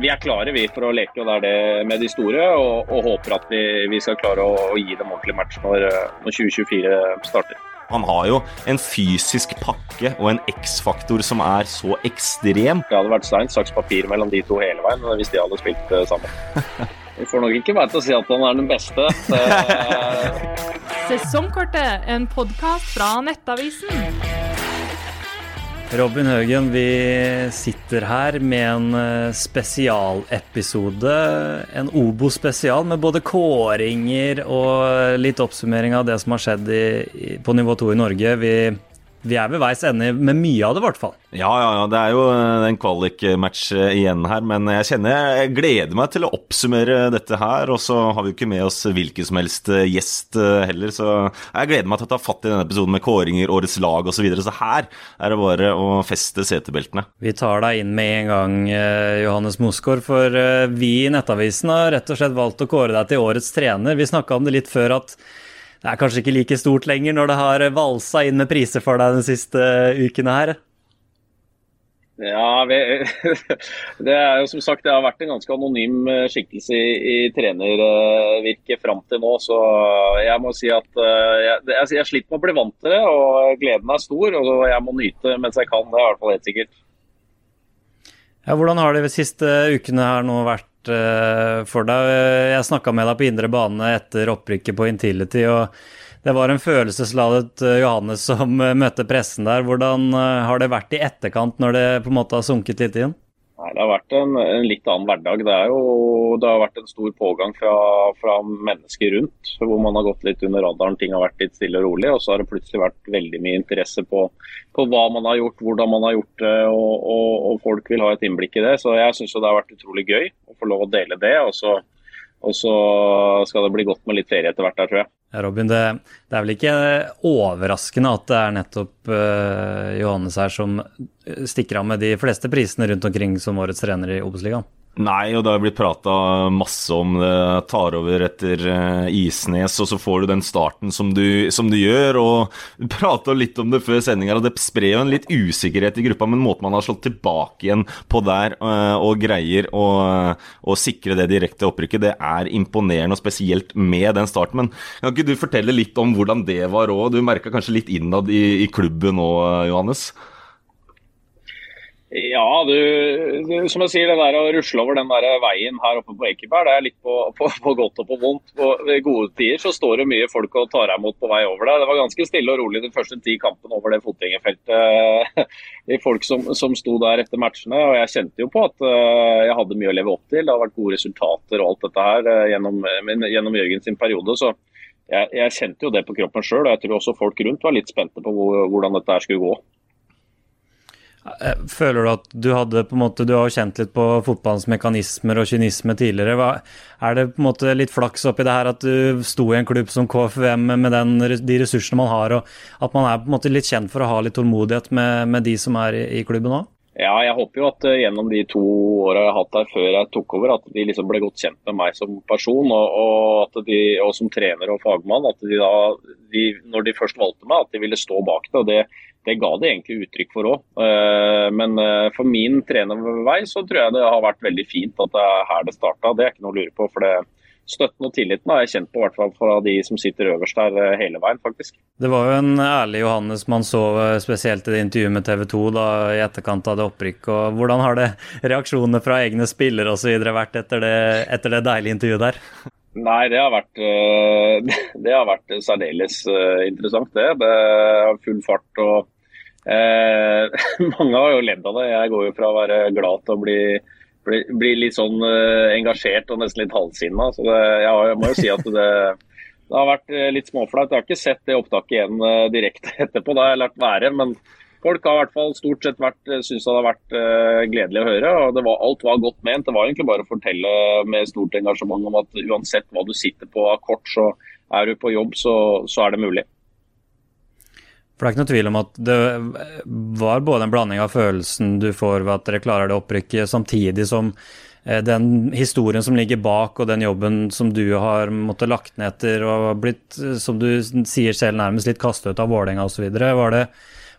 vi er klare vi for å leke og det er det med de store, og, og håper at vi, vi, skal klare å, å gi dem ordentlig match når, når 2024 starter. Han har jo en fysisk pakke og en X-faktor som er så ekstrem. Det hadde vært stein, saks, papir mellom de to hele veien hvis de hadde spilt uh, sammen. Vi får nok ikke meg til å si at han er den beste. Sesongkortet, en podkast fra Nettavisen. Robin Haugen, vi sitter her med en eh, spesialepisode. En Obo-spesial med både kåringer og litt oppsummering av det som har skjedd i, på nivå 2 i Norge. Vi vi er ved veis ende med mye av det, i hvert fall. Ja, ja, ja. Det er jo eh, en kvalik-match eh, igjen her. Men jeg kjenner jeg gleder meg til å oppsummere dette her. Og så har vi jo ikke med oss hvilken som helst eh, gjest heller. Så jeg gleder meg til å ta fatt i denne episoden med kåringer, årets lag osv. Så, videre. så her er det bare å feste setebeltene. Vi tar deg inn med en gang, Johannes Mosgaard. For vi i Nettavisen har rett og slett valgt å kåre deg til årets trener. Vi snakka om det litt før at det er kanskje ikke like stort lenger når det har valsa inn med priser for deg de siste ukene her? Ja, vi, det er jo som sagt, det har vært en ganske anonym eh, skikkelse i, i trenervirket fram til nå. Så jeg må si at jeg, jeg, jeg sliter med å bli vant til det, og gleden er stor. Og jeg må nyte mens jeg kan, det er i hvert fall helt sikkert. Ja, hvordan har de siste ukene her nå vært Eh, for deg. Jeg snakka med deg på indre bane etter opprykket på Intility, og det var en følelsesladet eh, Johannes som eh, møtte pressen der. Hvordan har det vært i etterkant, når det på en måte har sunket litt inn? Nei, Det har vært en, en, litt annen hverdag. Det, jo, det, har vært en stor pågang fra, fra, mennesker rundt, hvor man har gått litt under radaren. Ting har vært litt stille og rolig. Og så har det plutselig vært veldig mye interesse på, på hva man har gjort, hvordan man har gjort det, og, og, og folk vil ha et innblikk i det. Så jeg syns det har vært utrolig gøy å få lov å dele det. Og så, og så skal det bli godt med litt ferie etter hvert der, tror jeg. Ja, Robin, det, det, er vel ikke overraskende at det er nettopp uh, Johannes her som stikker av med de fleste prisene rundt omkring som årets trener i Obos-ligaen? Nei, og det har blitt prata masse om det. Tar over etter uh, Isnes, og så får du den starten som du, som du gjør. og prata litt om det før sendinga, og det sprer jo en litt usikkerhet i gruppa. Men måten man har slått tilbake igjen på der og greier å, sikre det direkte opprykket, det er imponerende, og spesielt med den starten. Men kan ikke du fortelle litt om hvordan det var òg? Du merka kanskje litt innad i, i klubben nå, Johannes? Ja, du, du, som jeg sier, det der å rusle over den der veien her oppe på Ekeberg, det er litt på, på, på, godt og på vondt. På gode tider så står det mye folk og tar deg imot på vei over der. Det var ganske stille og rolig de første ti kampene over det fotgjengerfeltet. De folk som, som sto der etter matchene. og Jeg kjente jo på at uh, jeg hadde mye å leve opp til. Det har vært gode resultater og alt dette her uh, gjennom, gjennom Jørgen sin periode. så jeg, jeg, kjente jo det på kroppen sjøl, og jeg tror også folk rundt var litt spente på hvor, hvordan dette skulle gå. Eh, føler du at du hadde på en måte, du har kjent litt på fotballens mekanismer og kynisme tidligere. Hva, er det på en måte litt flaks oppi det her at du sto i en klubb som KFUM med den, de ressursene man har, og at man er på en måte litt kjent for å ha litt tålmodighet med, med de som er i, i klubben òg? Ja, jeg håper jo at uh, gjennom de to åra jeg har hatt her før jeg tok over, at de liksom ble godt kjent med meg som person og, og, de, og som trener og fagmann. At de da, de, når de først valgte meg, at de ville stå bak det. og Det, det ga de egentlig uttrykk for òg. Uh, men uh, for min trenervei så tror jeg det har vært veldig fint at det er her det starta. Det er ikke noe å lure på. for det støtten og tilliten har jeg kjent på, hvert fall fra de som sitter øverst der eh, hele veien, faktisk. Det var jo en ærlig Johannes man så eh, spesielt i det intervjuet med TV 2 da, i etterkant av det opprykk. og Hvordan har det reaksjonene fra egne spillere osv. vært etter det, etter det deilige intervjuet der? Nei, det har vært, eh, det har vært særdeles interessant, det. Det er full fart og eh, Mange har jo ledd av det. Jeg går jo fra å være glad til å bli blir, litt sånn uh, engasjert og nesten litt halvsinna. Så det, jeg, må jo si at det, det har vært uh, litt småflaut. Jeg har ikke sett det opptaket igjen uh, direkte etterpå, det har jeg lært være. Men folk har i hvert fall stort sett vært, syntes det har vært gledelig å høre. og var, Alt var godt ment. Det var egentlig bare å fortelle med stort engasjement om at uansett hva du sitter på av kort, så er du på jobb, så, så er det mulig. For det er ikke noe tvil om at det var både en blanding av følelsen du får ved at dere klarer det opprykket, samtidig som eh, den historien som ligger bak, og den jobben som du har måttet lagt ned etter og blitt, som du sier selv, nærmest litt kastet ut av Vålerenga osv. Var, det,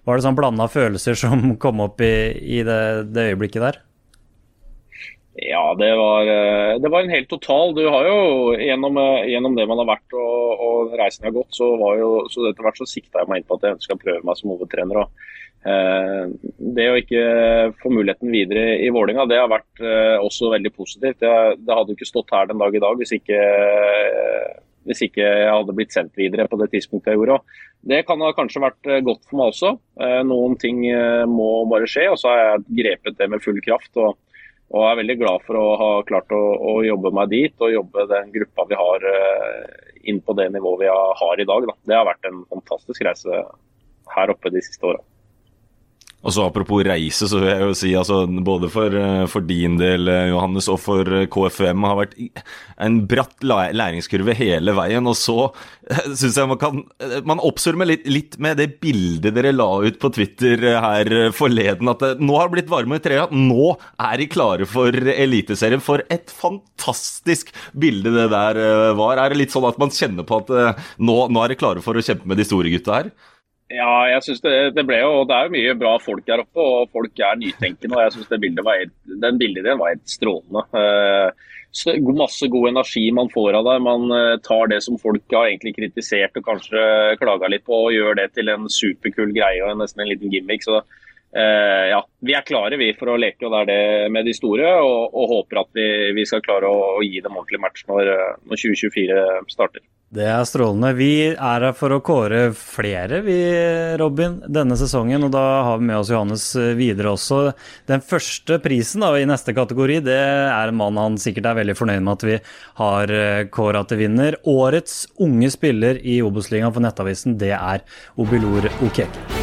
var det sånn blanda følelser som kom opp i, i det, det øyeblikket der? Ja, det var, eh, det var, en helt total. Du har jo gjennom, eh, gjennom det man har vært og, og reisen har gått, så, var jo, så etter hvert så sikta jeg meg inn på at jeg ønska å prøve meg som hovedtrener. Og, eh, det å ikke få muligheten videre i Vålinga, det har vært eh, også veldig positivt. Jeg, det hadde jo ikke stått her den dag i dag hvis ikke, hvis ikke jeg hadde blitt sendt videre på det tidspunktet jeg gjorde. Det kan ha kanskje vært godt for meg også. Eh, noen ting må bare skje, og så har jeg grepet det med full kraft. og og jeg er veldig glad for å ha klart å, å jobbe meg dit og jobbe den gruppa vi har uh, inn på det nivået vi har i dag. Da. Det har vært en fantastisk reise her oppe de siste åra. Og så Apropos reise, så vil jeg jo si altså, både for, eh, for, din del, eh, Johannes, og for eh, KFM har vært en bratt læringskurve hele veien. Og så syns jeg man kan Man oppsummerer litt, litt, med det bildet dere la ut på Twitter her forleden. At det, nå har det blitt varme i treet. Nå er de klare for Eliteserien. For et fantastisk bilde det der var. Er det litt sånn at man kjenner på at nå, nå er de klare for å kjempe med de store gutta her? Ja, jeg synes det, det, ble jo, det er jo mye bra folk her oppe, og folk er nytenkende. og jeg synes bildet var helt, Den bildideen var helt strålende. Eh, masse god energi man får av det. Man eh, tar det som folk har egentlig kritisert og kanskje klaga litt på, og gjør det til en superkul greie og nesten en liten gimmick. så eh, ja, Vi er klare vi for å leke og det er det med de store, og, og håper at vi, vi, skal klare å, å gi dem ordentlig match når, når 2024 starter. Det er strålende. Vi er her for å kåre flere, vi, Robin, denne sesongen. Og da har vi med oss Johannes eh, videre også. Den første prisen da, i neste kategori, det er en mann han sikkert er veldig fornøyd med at vi har eh, kåra til vinner. Årets unge spiller i Obos-ligaen for Nettavisen, det er Obilor Okeke.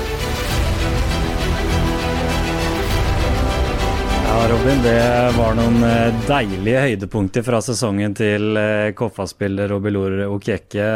Robin, det var noen eh, deilige høydepunkter fra sesongen til eh, Koffa-spiller Robelor Okeke.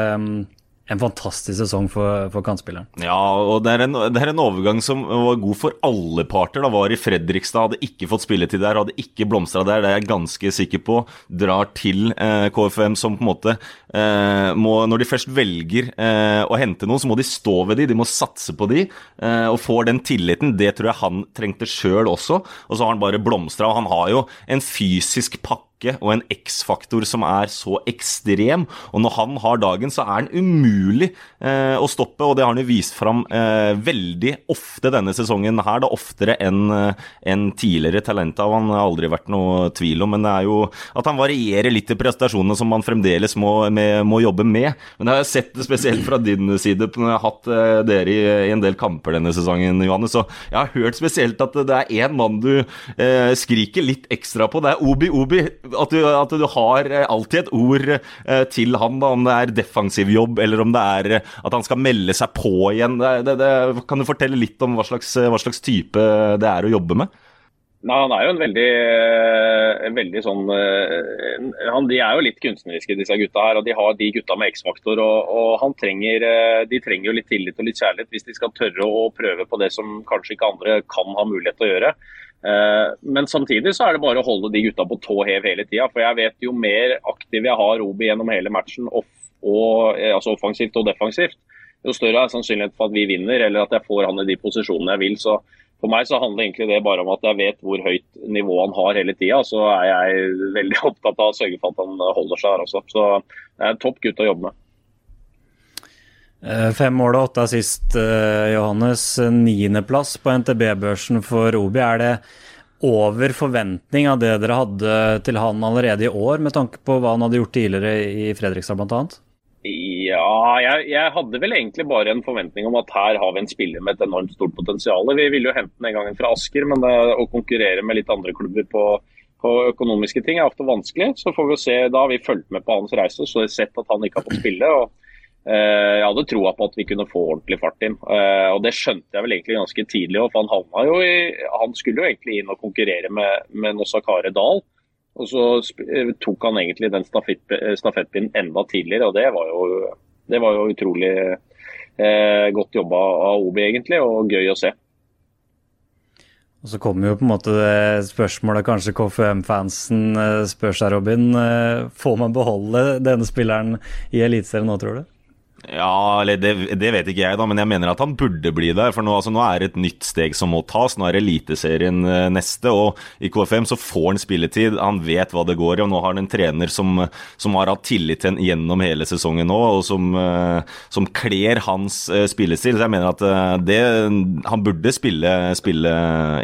En fantastisk sesong for, for kantspilleren. Ja, og det er, en, det er, en, overgang som var god for alle parter. Da var i Fredrikstad, hadde ikke fått spilletid der, hadde ikke blomstra der. Det er jeg ganske sikker på. Drar til eh, KFM som på en måte eh, må, Når de først velger eh, å hente noen, så må de stå ved de, de må satse på de, eh, og får den tilliten. Det tror jeg han trengte sjøl også. Og så har han bare blomstra. Og han har jo en fysisk pakke styrke og en X-faktor som er så ekstrem. Og når han har dagen, så er han umulig eh, å stoppe, og det har han jo vist fram eh, veldig ofte denne sesongen her. Da oftere enn eh, en tidligere talent av han har aldri vært noe tvil om. Men det er jo at han varierer litt i prestasjonene som man fremdeles må, med, må jobbe med. Men det har jeg sett spesielt fra din side når jeg har hatt eh, dere i, i, en del kamper denne sesongen, Johannes. Så jeg har hørt spesielt at det er én mann du eh, skriker litt ekstra på. Det er Obi Obi at du, at du har eh, alltid et ord eh, til han, da, om det er defensiv jobb eller om det er eh, at han skal melde seg på igjen. Det, det, kan du fortelle litt om hva slags, hva slags, type det er å jobbe med? Nei, Han er jo en veldig, en veldig sånn han, De er jo litt kunstneriske, disse gutta her. og De har de gutta med X-faktor. og, og han trenger, De trenger jo litt tillit og litt kjærlighet hvis de skal tørre å prøve på det som kanskje ikke andre kan ha mulighet til å gjøre. Eh, men samtidig så er det bare å holde de gutta på tå hev hele tida. For jeg vet jo mer aktiv jeg har Robi gjennom hele matchen, off, og, eh, altså offensivt og defensivt, jo større er sannsynligheten for at vi vinner, eller at jeg får han i de posisjonene jeg vil. Så for meg så handler egentlig det bare om at jeg vet hvor høyt nivå han har hele tida. Så er jeg veldig opptatt av å sørge for at han holder seg her også. Så det er en topp gutt å jobbe med. Eh, fem mål og åtte assist, eh, Johannes. Niendeplass på NTB-børsen for Obi. Er det over forventning av det dere hadde til han allerede i år, med tanke på hva han hadde gjort tidligere i Fredrikstad bl.a.? Ja, jeg, jeg, hadde vel egentlig bare en forventning om at her har vi en spiller med et enormt stort potensial. Vi ville jo hente den en gang fra Asker, men det, å konkurrere med litt andre klubber på, på, økonomiske ting er ofte vanskelig. Så får vi jo se, Da har vi fulgt med på hans reise og sett at han ikke har fått spille. og Eh, jeg hadde troa på at vi kunne få ordentlig fart inn. Eh, og Det skjønte jeg vel egentlig ganske tidlig. For han, jo i, han skulle jo egentlig inn og konkurrere med, med Nossakare Dahl. Og så eh, tok han egentlig den stafettpinnen enda tidligere, og det var jo, det var jo utrolig eh, godt jobba av Obi, egentlig, og gøy å se. Og Så kommer jo på en måte spørsmålet kanskje KFUM-fansen spør seg, Robin. Får man beholde denne spilleren i Eliteserien nå, tror du? Ja, eller det, det, vet ikke jeg, da, men jeg mener at han burde bli der. For nå, altså, nå er det et nytt steg som må tas. Nå er Eliteserien eh, neste, og i KFM så får han spilletid. Han vet hva det går i, og nå har han en trener som, som har hatt tillit til ham gjennom hele sesongen nå, og som, uh, som kler hans uh, spillestil. Så jeg mener at det, han burde spille, spille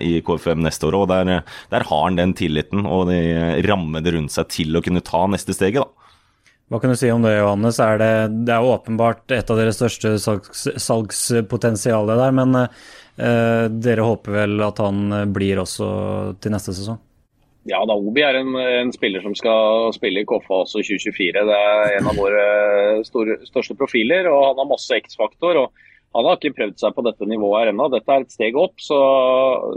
i KFM neste år, og der, der har han den tilliten og de rammene rundt seg til å kunne ta neste steget. da. Hva kan du si om det, Johannes? Er det, det er åpenbart et av deres største salgs, salgspotensialer der, men eh, dere håper vel at han blir også til neste sesong? Ja, da Obi er en, en, spiller som skal spille i Koffa også 2024. Det er en av våre store, største profiler, og han har masse X-faktor. og han har ikke prøvd seg på dette nivået her ennå. Dette er et steg opp. Så,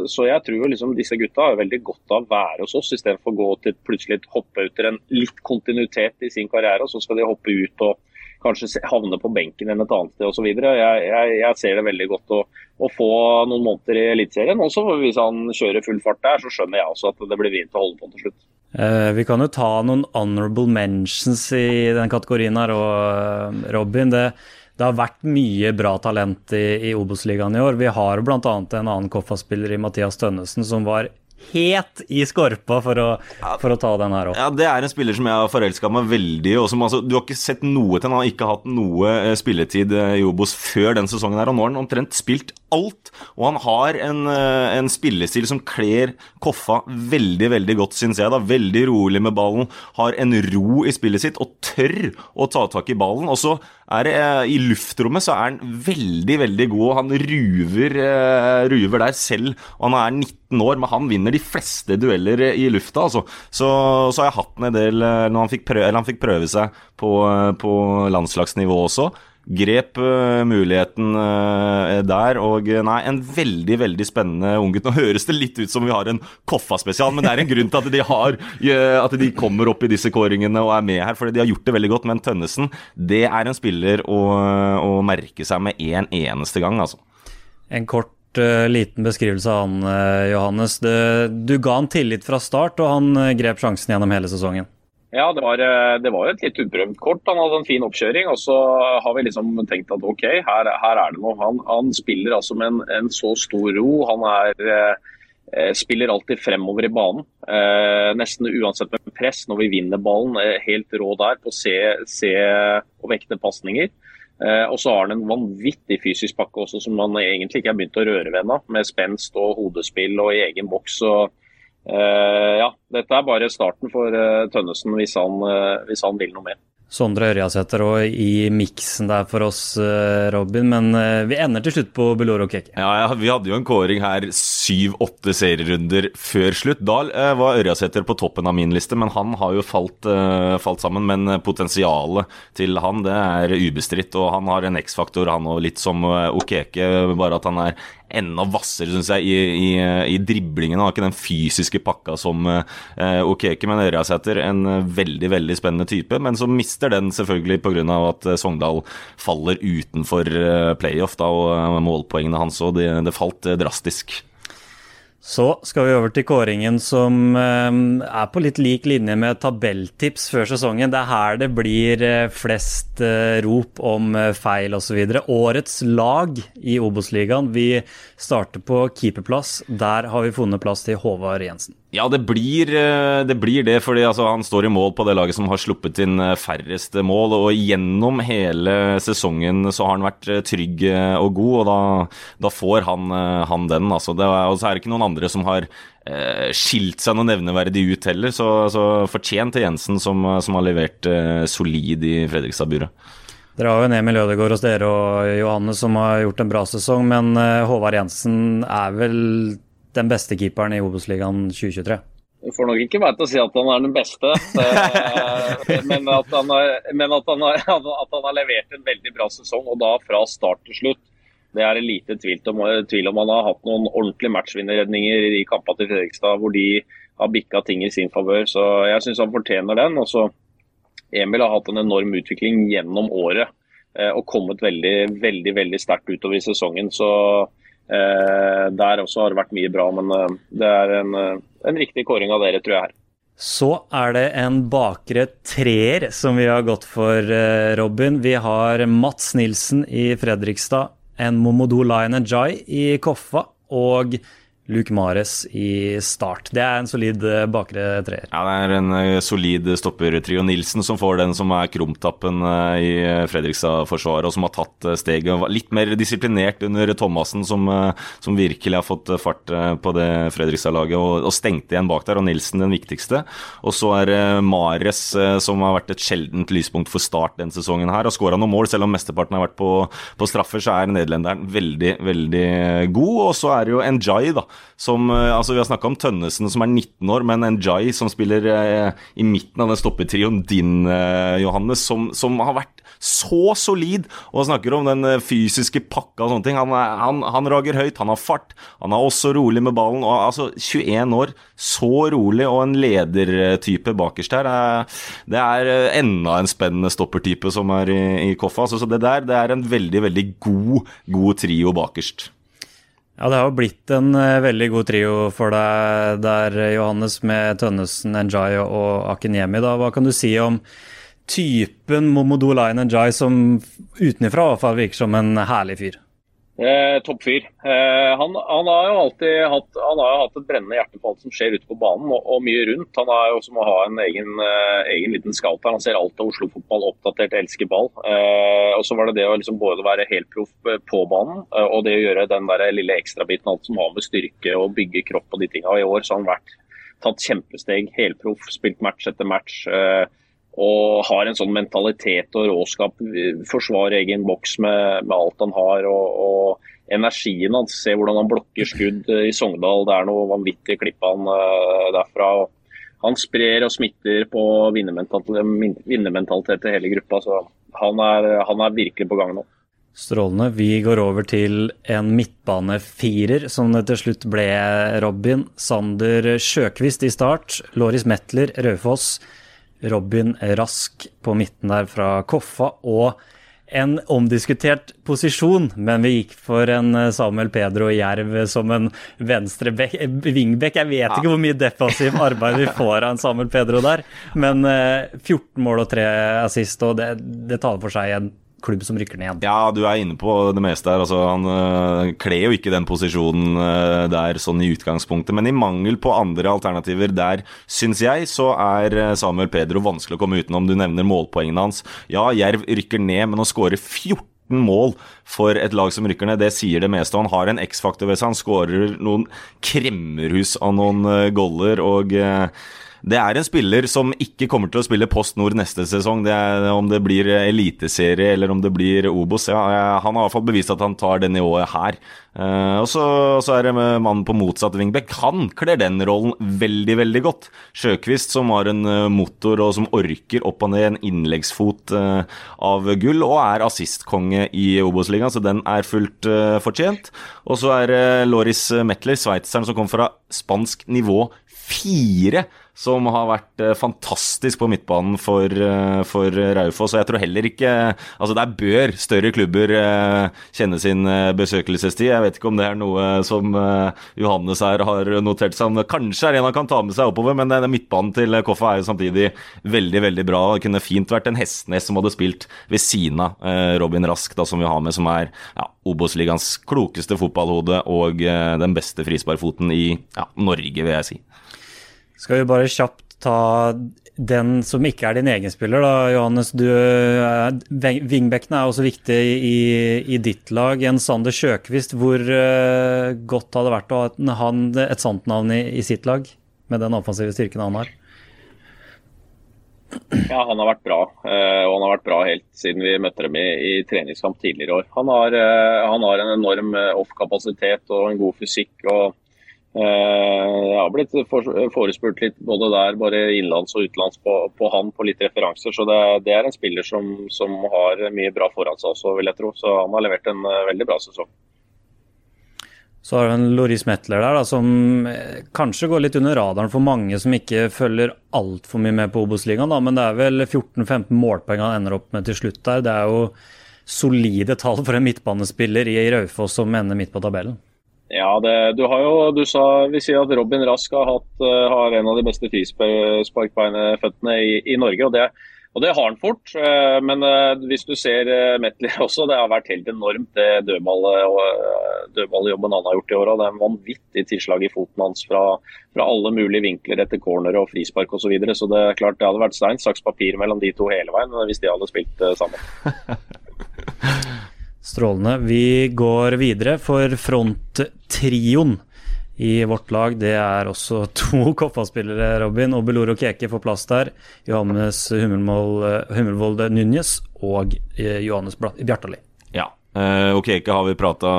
så jeg tror liksom disse gutta har veldig godt av å være hos oss, istedenfor å gå til plutselig hoppe ut til en litt kontinuitet i sin karriere, og så skal de hoppe ut og kanskje havne på benken enn et annet sted osv. Jeg, jeg, jeg ser det veldig godt å, å få noen måneder i Eliteserien. Også hvis han kjører full fart der, så skjønner jeg også at det blir vint å holde på til slutt. Eh, vi kan jo ta noen honorable mentions i den kategorien her, og Robin. det det har vært mye bra talent i, i Obos-ligaen i år. Vi har bl.a. en annen Koffa-spiller i Mathias Tønnesen som var het i skorpa for å, for å, ta den her opp. Ja, Det er en spiller som jeg har forelska meg veldig i. Altså, du har ikke sett noe til han har ikke hatt noe eh, spilletid eh, i Obos før den sesongen. her, og Nå har han omtrent spilt alt. Og han har en, eh, en spillestil som kler Koffa veldig veldig godt, syns jeg. da, Veldig rolig med ballen. Har en ro i spillet sitt og tør å ta tak i ballen. Og så er det, I luftrommet så er han veldig, veldig god. Han ruver, ruver der selv. og Han er 19 år, men han vinner de fleste dueller i lufta. Altså. Så, så, har jeg hatt en del når han fikk prøve, han fikk prøve seg på, på landslagsnivå også grep uh, muligheten uh, der. Og nei, en veldig veldig spennende unggutt. Nå høres det litt ut som vi har en Koffa-spesial, men det er en grunn til at de, har, uh, at de kommer opp i disse kåringene og er med her, fordi de har gjort det veldig godt. Men Tønnesen, det er en spiller å, å merke seg med en eneste gang, altså. En kort liten beskrivelse av han, Johannes. Du ga han tillit fra start, og han grep sjansen gjennom hele sesongen. Ja, det var, eh, det var, et litt uprøvd kort. Han hadde en fin oppkjøring. og Så har vi liksom tenkt at OK, her, her er det noe. Han, han spiller altså med en, en, så stor ro. Han er, eh, spiller alltid fremover i banen. Eh, nesten uansett med press når vi vinner ballen. Eh, helt rå der på å se, se og vekte pasninger. Eh, og så har han en vanvittig fysisk pakke også, som han egentlig ikke har begynt å røre ved ennå. Med spenst og hodespill og i egen boks. og ja, dette er bare starten for uh, Tønnesen hvis han, uh, hvis han, vil noe mer. Sondre Ørjasæter òg i miksen der for oss, Robin. Men vi ender til slutt på Beloro Keke. Ja, ja, vi hadde jo en kåring her syv-åtte serierunder før slutt. Da var Ørjasæter på toppen av min liste, men han har jo falt, falt, sammen. Men potensialet til han det er ubestridt, og han har en X-faktor, han òg, litt som Okeke, bare at han er enda hvassere, syns jeg, i, i, i driblingen. Han har ikke den fysiske pakka som eh, Okeke, men Ørjasæter en veldig, veldig spennende type. Men som mister den selvfølgelig pga. at eh, Sogndal faller utenfor eh, playoff, da, og eh, målpoengene hans òg. Det, det falt drastisk. Så skal vi over til kåringen som eh, er på litt lik linje med tabelltips før sesongen. Det er her det blir eh, flest eh, rop om feil osv. Årets lag i Obos-ligaen. Vi starter på keeperplass. Der har vi funnet plass til Håvard Jensen. Ja, det blir det, blir det fordi altså, han står i mål på det laget som har sluppet inn færrest mål. Og gjennom hele sesongen så har han vært trygg og god, og da, da får han, han den. Altså. Det, og så er det ikke noen andre som har eh, skilt seg noe nevneverdig ut heller. Så, så fortjent til Jensen, som, som har levert eh, solid i Fredrikstad-buret. Dere har jo en Emil Ødegaard hos dere og Johanne som har gjort en bra sesong, men eh, Håvard Jensen er vel den beste keeperen i Obos-ligaen 2023? Du får nok ikke meg til å si at han er den beste, men, at han, har, at, han har, at han har levert en veldig bra sesong, og da fra start til slutt. Det er en lite tvil om, tvil om. Han har hatt noen ordentlige matchvinnerredninger i kampene til Fredrikstad hvor de har bikka ting i sin favør. Så jeg syns han fortjener den. Og så Emil har hatt en enorm utvikling gjennom året eh, og kommet veldig, veldig, veldig sterkt utover i sesongen. Så eh, der også har det vært mye bra. Men eh, det er en, en riktig kåring av dere, tror jeg her. Så er det en bakre treer som vi har gått for, eh, Robin. Vi har Mats Nilsen i Fredrikstad, en Momodou Lion Jai i Koffa og Luke Mares i start. Det er en solid eh, bakre treer. Ja, det er en uh, solid stoppertrio. Nilsen som får den som er krumtappen uh, i Fredrikstad-forsvaret, og som har tatt steget. Litt mer disiplinert under Thomassen, som, som virkelig har fått fart på det Fredrikstad-laget, og, og, stengte igjen bak der. Og Nilsen den viktigste. Og så er Mares som har vært et sjeldent lyspunkt for Start denne sesongen her. og skåra noen mål, selv om mesteparten har vært på, på straffer, så er nederlenderen veldig, veldig god. Og så er det jo Njay, da som eh, Altså, vi har snakka om Tønnesen som er 19 år, men Njay som spiller eh, i midten av den stoppetrioen din, eh, Johannes, som, som, har vært så solid, og snakker om den eh, fysiske pakka og sånne ting. Han, han, han, rager høyt, han har fart, han er også rolig med ballen. og altså 21 år, så rolig, og en ledertype bakerst her. Det er eh, enda en spennende stoppertype som er i, i Koffa. Altså, så det der det er en veldig, veldig god, god trio bakerst. Ja, det har jo blitt en uh, veldig god trio for deg der, Johannes, med Tønnesen, Njay og Akinyemi. Da. Hva kan du si om typen Momodou Line Njay, som utenfra virker som en herlig fyr? Eh, Toppfyr. Eh, han, han, har jo alltid hatt, han har hatt et brennende hjerte på alt som skjer ute på banen, og, og mye rundt. Han er jo som å ha en egen, eh, egen liten scout her. Han ser alt av Oslo-fotball, oppdatert, elsker ball. Eh, og så var det det å liksom både være helproff eh, på banen, eh, og det å gjøre den der lille ekstrabiten, alt som har med styrke og bygge kropp og de tinga. I år så har han vært tatt kjempesteg, helproff, spilt match etter match. Eh, og har en sånn mentalitet og råskap. Forsvarer egen boks med, med alt han har. og, og energien hans. Se hvordan han blokker skudd i Sogndal. Det er noe vanvittig klipp han uh, derfra. Han sprer og smitter på vinnermentalitet til hele gruppa. så han er, han er virkelig på gang nå. Strålende. Vi går over til en midtbanefirer, som det til slutt ble, Robin. Sander Sjøkvist i start. Loris Metler, Raufoss. Robin Rask på midten der fra Koffa. Og en omdiskutert posisjon, men vi gikk for en eh, Samuel Pedro Jerv som en venstre vingbekk. Jeg vet ikke hvor mye defensiv arbeid vi får av en Samuel Pedro der, men 14 eh, mål og 3 assist, og det, det taler for seg en klubb som rykker ned. Ja, du er inne på det meste her. Altså, han øh, kler jo ikke den posisjonen øh, der sånn i utgangspunktet, men i mangel på andre alternativer der, syns jeg, så er eh, Samuel Pedro vanskelig å komme utenom. Du nevner målpoengene hans. Ja, Jerv rykker ned, men å skåre 14 mål for et lag som rykker ned. Det sier det meste. Han har en X-faktor ved seg. Han skårer noen kremmerhus av noen goller. og det er en spiller som ikke kommer til å spille Post Nord neste sesong. Det er, om det blir eliteserie eller om det blir Obos. Ja, han har i hvert fall bevist at han tar det nivået her. Uh, og så, så, er det mannen på motsatt vingbekk. Han kler den rollen veldig, veldig godt. Sjøkvist som har en uh, motor og som orker opp og ned en innleggsfot uh, av gull, og er assistkonge i Obos-ligaen, så den er fullt fortjent. Og så er det Loris Metler, sveitseren som kom fra spansk nivå fire som har vært eh, fantastisk på midtbanen for, eh, for Raufoss. Og jeg tror heller ikke Altså, der bør større klubber eh, kjenne sin besøkelsestid. Jeg vet ikke om det er noe som Johannes her har notert seg om. Kanskje er en han kan ta med seg oppover, men den midtbanen til Koffa er jo samtidig veldig, veldig bra. Det kunne fint vært en Hestnes som hadde spilt ved siden av Robin Rask, da, som vi har med, som er ja, Obos-ligaens klokeste fotballhode og den beste frisparkfoten i ja, Norge, vil jeg si. Skal vi bare kjapt ta den som ikke er din egen spiller, da, Johannes. Du, Vingbekkene er også viktig i, i, ditt lag. En Sander Sjøkvist, hvor uh, godt hadde det vært å ha et sånt navn i, i, sitt lag? Med den offensive styrken han har? Ja, han har vært bra. Uh, og han har vært bra helt siden vi møtte dem i, i treningskamp tidligere i år. Han har, han har en enorm off-kapasitet og en god fysikk. og Eh, jeg har blitt forespurt litt både der, bare innenlands og utenlands på, på, han på litt referanser. Så det, det er en spiller som, som, har mye bra foran seg også, vil jeg tro. Så han har levert en eh, veldig bra sesong. Så har vi en Loris Metler der, da, som eh, kanskje går litt under radaren for mange som ikke følger altfor mye med på Obos-ligaen. Men det er vel 14-15 målpoeng han ender opp med til slutt der. Det er jo solide tall for en midtbanespiller i Raufoss som ender midt på tabellen. Ja, det, du har jo, du sa, Vi sier at Robin Rask har, hatt, har en av de beste frisparkbeineføttene i, i Norge. og det og det har han fort. Eh, men eh, hvis du ser eh, Metler også, det har vært helt enormt det dødballjobben han har gjort i år. Det er en vanvittig tilslag i foten hans fra, fra alle mulige vinkler etter corner og frispark osv. Så, videre. så det er klart det hadde vært stein, saks, papir mellom de to hele veien hvis de hadde spilt sammen. Strålende. Vi går videre for fronttrioen i vårt lag. Det er også to Koppa-spillere, Robin. Obeloro Keke får plass der. Johannes Hummelvold Núñez og eh, Johannes Bjartali. Ja, ok, ikke har vi prata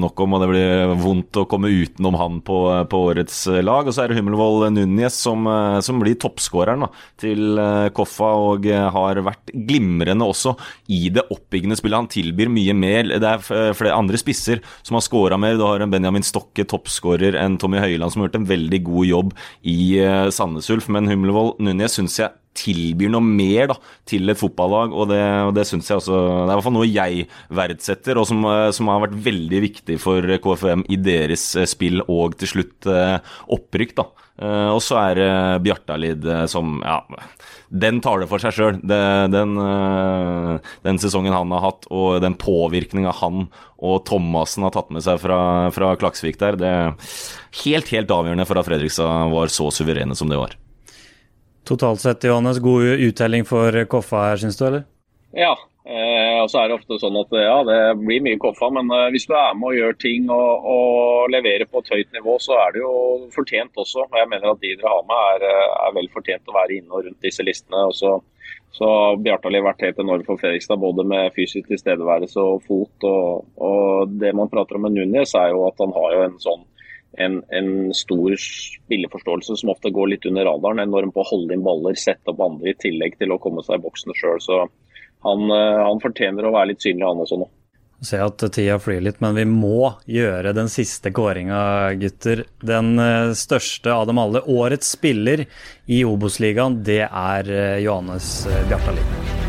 nok om, og det blir vondt å komme utenom han på, på årets lag. Og så er det Hummelvoll Núñez som, uh, som, blir toppskåreren til uh, Koffa, og har vært glimrende også i det oppbyggende spillet. Han tilbyr mye mer. Det er flere andre spisser som har skåra mer. Du har en Benjamin Stokke, toppskårer, en Tommy Høiland som har gjort en veldig god jobb i Sandnes Ulf, men Hummelvoll Núñez syns jeg tilbyr noe mer da, til et fotballag. Og det, og det syns jeg også Det er i hvert fall noe jeg verdsetter, og som, eh, som, har vært veldig viktig for KFM i deres eh, spill og til slutt eh, opprykk. da. Og så er det Bjartalid som Ja, den tar det for seg sjøl. Den, den, sesongen han har hatt, og den påvirkninga han og Thomassen har tatt med seg fra, fra Klaksvik der, det er helt, helt avgjørende for at Fredrikstad var så suverene som det var. Totalt sett, Johannes, god uttelling for Koffa her, syns du, eller? Ja, eh, og så er det ofte sånn at ja, det blir mye Koffa, men eh, hvis du er med og gjør ting og, og, leverer på et høyt nivå, så er det jo fortjent også. Og jeg mener at de dere har med er, eh, er vel fortjent å være inne og rundt disse listene. og så så Bjartali har vært helt enorm for Fredrikstad, både med fysisk tilstedeværelse og fot. Og, og det man prater om med Nunes, er jo at han har jo en sånn en, en, stor spilleforståelse som ofte går litt under radaren. Enorm på å holde inn baller, sette opp andre i tillegg til å komme seg i boksen sjøl. Så han, eh, han, fortjener å være litt synlig, han også nå. Jeg ser at tida flyr litt, men vi må gjøre den siste kåringa, gutter. Den eh, største av dem alle. Årets spiller i Obos-ligaen, det er eh, Johannes Bjartalid.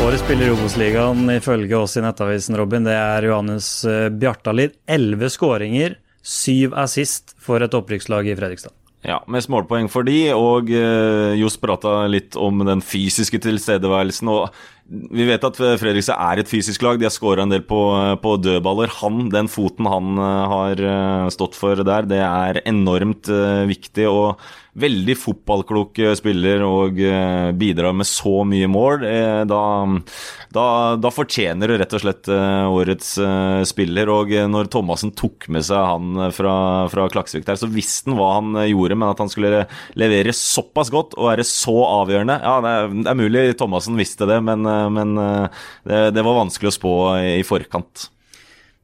Årets spiller i Obos-ligaen ifølge oss i Nettavisen, Robin, det er Johannes eh, Bjartalid. Elleve skåringer, syv assist for et opprykkslag i Fredrikstad. Ja, mest målpoeng for de, og eh, Johs prata litt om den fysiske tilstedeværelsen. og vi vet at Fredrikstad er et fysisk lag. De har skåra en del på, på, dødballer. Han, Den foten han eh, har eh, stått for der, det er enormt viktig. og veldig fotballklok eh, spiller og eh, bidrar med så mye mål. Eh, da, da, da fortjener du rett og slett årets spiller. Og når Thomassen tok med seg han fra, fra Klaksvik der, så visste han hva han gjorde, men at han skulle levere såpass godt og være så avgjørende Ja, det er, det er mulig Thomassen visste det, men, men det, det var vanskelig å spå i forkant.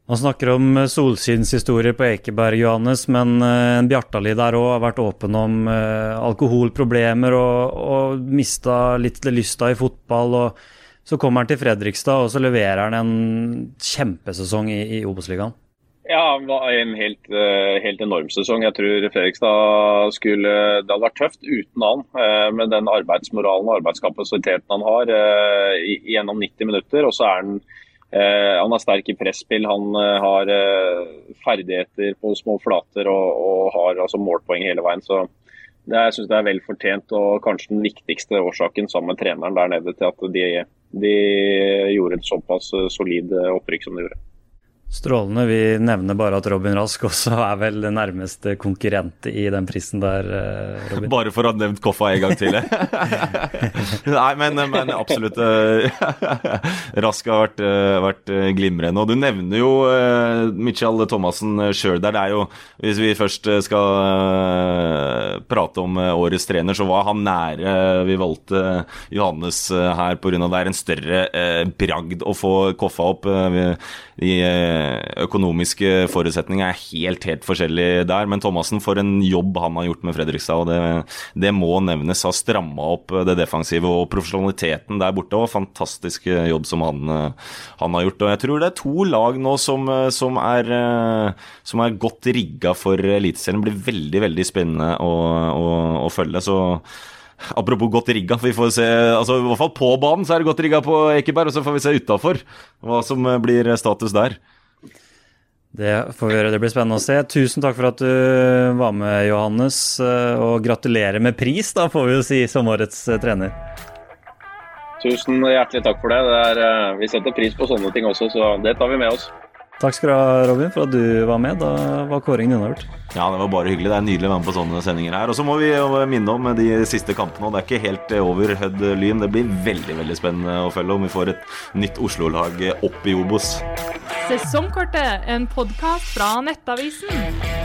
Man snakker om eh, solskinnshistorier på Ekeberg, Johannes, men uh, Bjartali der òg har vært åpen om uh, alkoholproblemer og, og mista litt lysta i fotball. og Så kommer han til Fredrikstad, og så leverer han en kjempesesong i, i Obos-ligaen. Ja, en helt, helt, enorm sesong. Jeg tror Fredrikstad skulle Det hadde vært tøft uten han, med den arbeidsmoralen og arbeidskapasiteten han har gjennom 90 minutter. Og så er han Eh, han er sterk i presspill, han eh, har eh, ferdigheter på små flater og, og har altså målpoeng hele veien. så det, jeg synes det er vel fortjent og kanskje den viktigste årsaken sammen med treneren der nede til at de, de gjorde et såpass solid opprykk som de gjorde. Strålende. Vi nevner bare at Robin Rask også er vel den nærmeste konkurrent i den prisen der, eh, Robin. Bare for å ha nevnt Koffa en gang til? Nei, men, men absolutt. Eh, Rask har vært, eh, vært, glimrende. Og du nevner jo Michael Thomassen sjøl der. Det er jo, hvis vi først skal prate om årets trener, så var han nære vi valgte Johannes her pga. det er en større bragd å få Koffa opp. De økonomiske forutsetningene er helt, helt forskjellige der. Men Thomassen, for en jobb han har gjort med Fredrikstad, og det, det må nevnes. Har stramma opp det defensive og profesjonaliteten der borte. og Fantastisk jobb som han, han, har gjort. Og jeg tror det er to lag nå som, som er, som er godt rigga for Eliteserien. Det blir veldig, veldig spennende å, å, å følge. så Apropos godt rigga. Vi får se, altså I hvert fall på banen så er det godt rigga på Ekeberg, og så får vi se utafor hva som blir status der. Det får vi gjøre, det blir spennende å se. Tusen takk for at du var med, Johannes. Og gratulerer med pris, da, får vi jo si, som årets trener. Tusen hjertelig takk for det. det er, vi setter pris på sånne ting også, så det tar vi med oss. Takk skal du ha, Robin, for at du var med. Da var kåringen unnagjort. Ja, det var bare hyggelig. Det er nydelig å være med på sånne sendinger her. Og så må vi minne om de siste kampene. og Det er ikke helt over Hødd Lyn. Det blir veldig veldig spennende å følge om vi får et nytt Oslo-lag opp i Obos. Sesongkortet, en podkast fra Nettavisen.